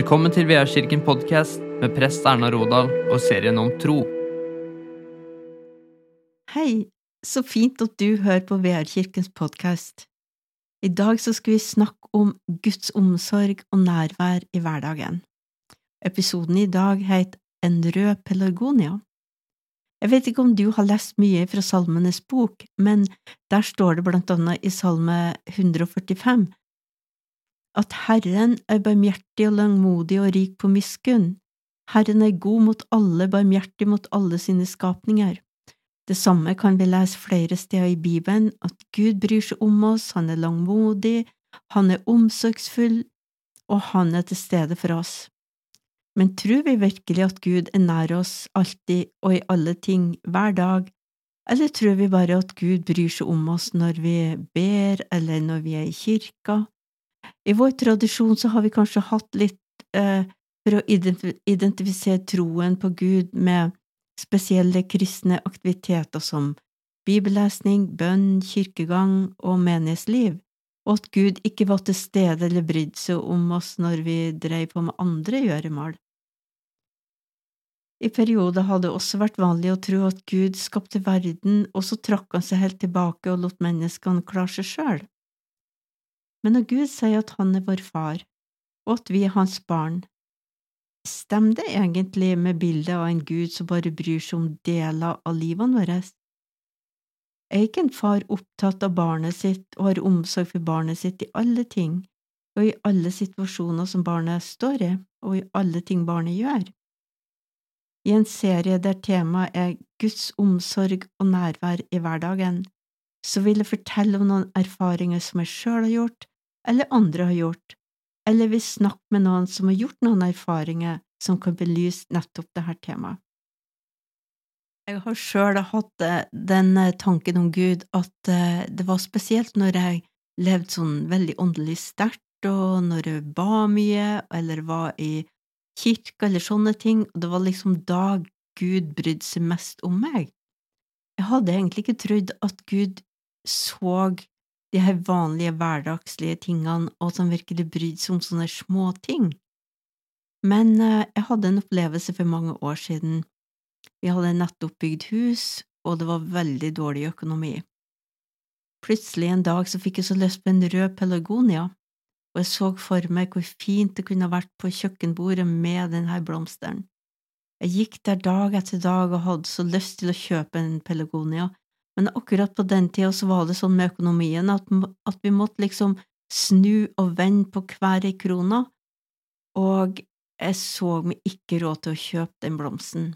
Velkommen til Veakirken podkast med prest Erna Rådal og serien om tro. Hei, så fint at du hører på VR-kirkens podkast. I dag så skal vi snakke om Guds omsorg og nærvær i hverdagen. Episoden i dag heter En rød pelargonia. Jeg vet ikke om du har lest mye fra Salmenes bok, men der står det blant annet i Salme 145 at Herren er barmhjertig og langmodig og rik på miskunn. Herren er god mot alle, barmhjertig mot alle sine skapninger. Det samme kan vi lese flere steder i Bibelen, at Gud bryr seg om oss, han er langmodig, han er omsorgsfull, og han er til stede for oss. Men tror vi virkelig at Gud er nær oss alltid og i alle ting, hver dag, eller tror vi bare at Gud bryr seg om oss når vi ber eller når vi er i kirka? I vår tradisjon så har vi kanskje hatt litt eh, for å identifisere troen på Gud med spesielle kristne aktiviteter som bibellesning, bønn, kirkegang og menighetsliv, og at Gud ikke var til stede eller brydde seg om oss når vi drev på med andre gjøremål. I perioder hadde det også vært vanlig å tro at Gud skapte verden, og så trakk han seg helt tilbake og lot menneskene klare seg sjøl. Men når Gud sier at han er vår far, og at vi er hans barn, stemmer det egentlig med bildet av en Gud som bare bryr seg om deler av livet vårt? Er ikke en far opptatt av barnet sitt og har omsorg for barnet sitt i alle ting, og i alle situasjoner som barnet står i, og i alle ting barnet gjør? I en serie der temaet er Guds omsorg og nærvær i hverdagen, så vil jeg fortelle om noen erfaringer som jeg sjøl har gjort, eller andre har gjort, eller vil snakke med noen som har gjort noen erfaringer som kan belyse nettopp dette temaet. Jeg har sjøl hatt eh, den eh, tanken om Gud at eh, det var spesielt når jeg levde sånn veldig åndelig sterkt, og når jeg ba mye, eller var i kirka eller sånne ting, og det var liksom da Gud brydde seg mest om meg. Jeg hadde egentlig ikke trodd at Gud så de her vanlige, hverdagslige tingene, og som virkelig brydde seg om sånne småting. Men eh, jeg hadde en opplevelse for mange år siden. Vi hadde nettopp bygd hus, og det var veldig dårlig økonomi. Plutselig en dag så fikk jeg så lyst på en rød pelargonia, og jeg så for meg hvor fint det kunne vært på kjøkkenbordet med denne blomsteren. Jeg gikk der dag etter dag og hadde så lyst til å kjøpe en pelargonia, men akkurat på den tida så var det sånn med økonomien at, at vi måtte liksom snu og vende på hver ei krone, og jeg så meg ikke råd til å kjøpe den blomsten.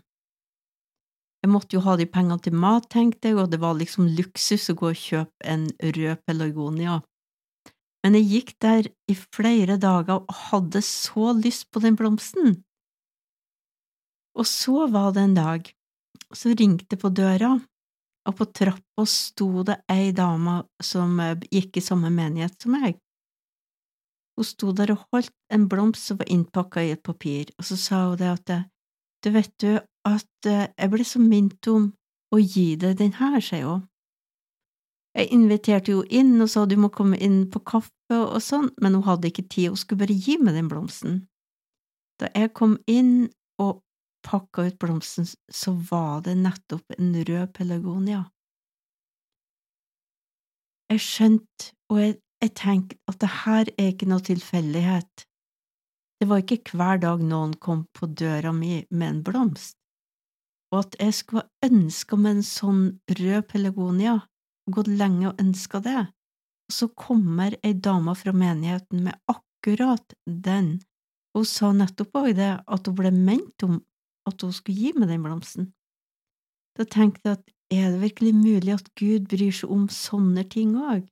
Jeg måtte jo ha de pengene til mat, tenkte jeg, og det var liksom luksus å gå og kjøpe en rød pelargonia. Men jeg gikk der i flere dager og hadde så lyst på den blomsten. Og så var det en dag, så ringte på døra, og på trappa sto det ei dame som eh, gikk i samme menighet som meg. Hun sto der og holdt en blomst som var innpakka i et papir, og så sa hun det at du vet du at eh, jeg ble så minnet om å gi deg den her, sier hun. Jeg inviterte henne inn og sa du må komme inn på kaffe og sånn, men hun hadde ikke tid, hun skulle bare gi meg den blomsten. Da jeg kom inn og pakka ut blomsten, så var det nettopp en rød pelargonia. Jeg skjønte, og jeg, jeg tenkte, at det her er ikke noe tilfeldighet. Det var ikke hver dag noen kom på døra mi med en blomst, og at jeg skulle ha ønska meg en sånn rød pelargonia, og gått lenge og ønska det, og så kommer ei dame fra menigheten med akkurat den, hun sa nettopp òg det, at hun ble ment om at hun skulle gi meg den blomsten. Da tenkte jeg at er det virkelig mulig at Gud bryr seg om sånne ting òg?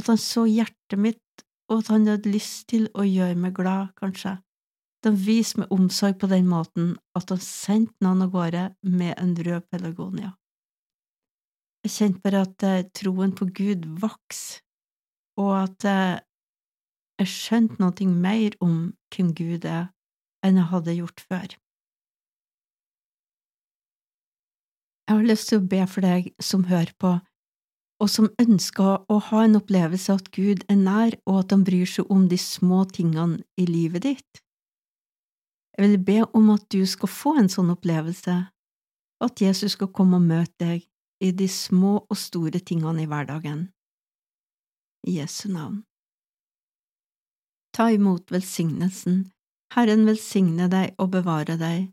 At han så hjertet mitt, og at han hadde lyst til å gjøre meg glad, kanskje? De viser meg omsorg på den måten at han sendte noen av gårde med en rød pelargonia. Jeg kjente bare at eh, troen på Gud vokste, og at eh, jeg skjønte noe mer om hvem Gud er, enn jeg hadde gjort før. Jeg har lyst til å be for deg som hører på, og som ønsker å ha en opplevelse av at Gud er nær, og at han bryr seg om de små tingene i livet ditt. Jeg vil be om at du skal få en sånn opplevelse, og at Jesus skal komme og møte deg i de små og store tingene i hverdagen. I Jesu navn. Ta imot velsignelsen. Herren velsigne deg og bevare deg.